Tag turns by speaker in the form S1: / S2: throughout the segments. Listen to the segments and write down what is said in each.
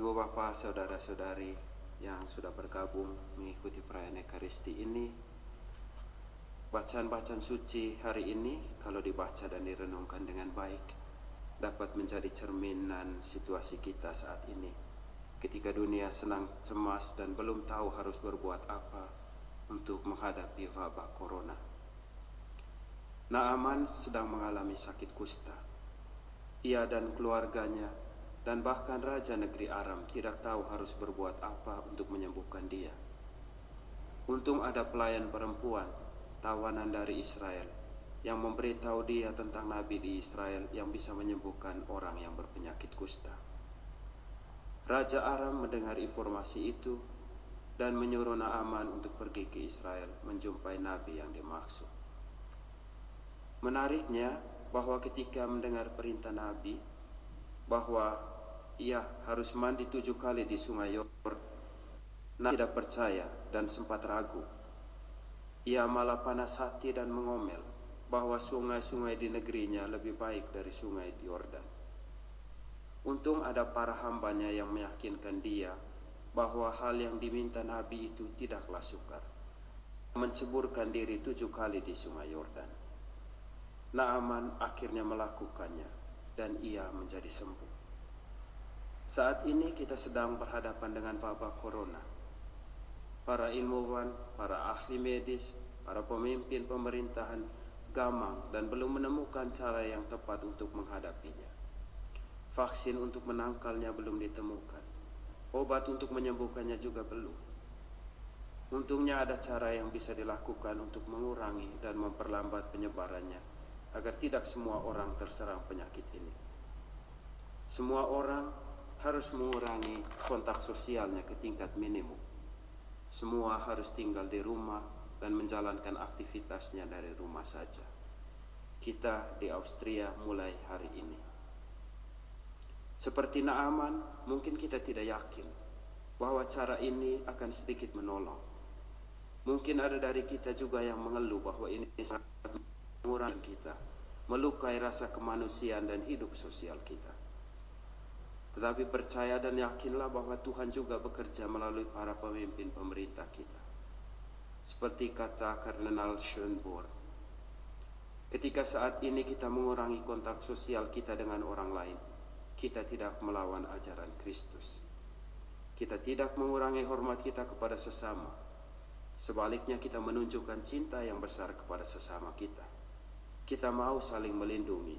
S1: Ibu bapak saudara-saudari yang sudah bergabung mengikuti perayaan Ekaristi ini Bacaan-bacaan suci hari ini kalau dibaca dan direnungkan dengan baik dapat menjadi cerminan situasi kita saat ini ketika dunia senang cemas dan belum tahu harus berbuat apa untuk menghadapi wabah corona. Naaman sedang mengalami sakit kusta. Ia dan keluarganya dan bahkan raja negeri Aram tidak tahu harus berbuat apa untuk menyembuhkan dia. Untung ada pelayan perempuan tawanan dari Israel yang memberitahu dia tentang nabi di Israel yang bisa menyembuhkan orang yang berpenyakit kusta. Raja Aram mendengar informasi itu dan menyuruh Naaman untuk pergi ke Israel menjumpai nabi yang dimaksud. Menariknya bahwa ketika mendengar perintah nabi bahwa ia harus mandi tujuh kali di sungai Yordan, Nabi tidak percaya dan sempat ragu ia malah panas hati dan mengomel bahwa sungai-sungai di negerinya lebih baik dari sungai Yordan. Untung ada para hambanya yang meyakinkan dia bahwa hal yang diminta Nabi itu tidaklah sukar. Menceburkan diri tujuh kali di sungai Yordan. Naaman akhirnya melakukannya dan ia menjadi sembuh. Saat ini kita sedang berhadapan dengan wabah corona para ilmuwan, para ahli medis, para pemimpin pemerintahan gamang dan belum menemukan cara yang tepat untuk menghadapinya. Vaksin untuk menangkalnya belum ditemukan. Obat untuk menyembuhkannya juga belum. Untungnya ada cara yang bisa dilakukan untuk mengurangi dan memperlambat penyebarannya agar tidak semua orang terserang penyakit ini. Semua orang harus mengurangi kontak sosialnya ke tingkat minimum semua harus tinggal di rumah dan menjalankan aktivitasnya dari rumah saja. Kita di Austria mulai hari ini. Seperti Naaman, mungkin kita tidak yakin bahwa cara ini akan sedikit menolong. Mungkin ada dari kita juga yang mengeluh bahwa ini sangat mengurangi kita, melukai rasa kemanusiaan dan hidup sosial kita. Tetapi percaya dan yakinlah bahwa Tuhan juga bekerja melalui para pemimpin pemerintah kita. Seperti kata Kardinal Schönborn, ketika saat ini kita mengurangi kontak sosial kita dengan orang lain, kita tidak melawan ajaran Kristus. Kita tidak mengurangi hormat kita kepada sesama. Sebaliknya kita menunjukkan cinta yang besar kepada sesama kita. Kita mau saling melindungi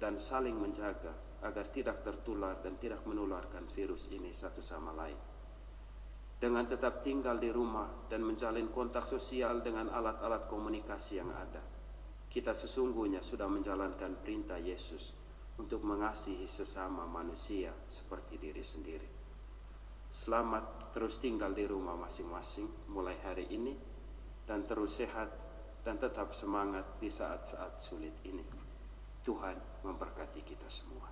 S1: dan saling menjaga agar tidak tertular dan tidak menularkan virus ini satu sama lain. Dengan tetap tinggal di rumah dan menjalin kontak sosial dengan alat-alat komunikasi yang ada, kita sesungguhnya sudah menjalankan perintah Yesus untuk mengasihi sesama manusia seperti diri sendiri. Selamat terus tinggal di rumah masing-masing mulai hari ini dan terus sehat dan tetap semangat di saat-saat sulit ini. Tuhan memberkati kita semua.